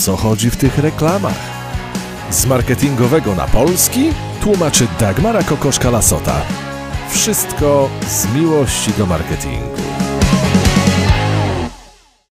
co chodzi w tych reklamach. Z marketingowego na polski tłumaczy Dagmara Kokoszka-Lasota. Wszystko z miłości do marketingu.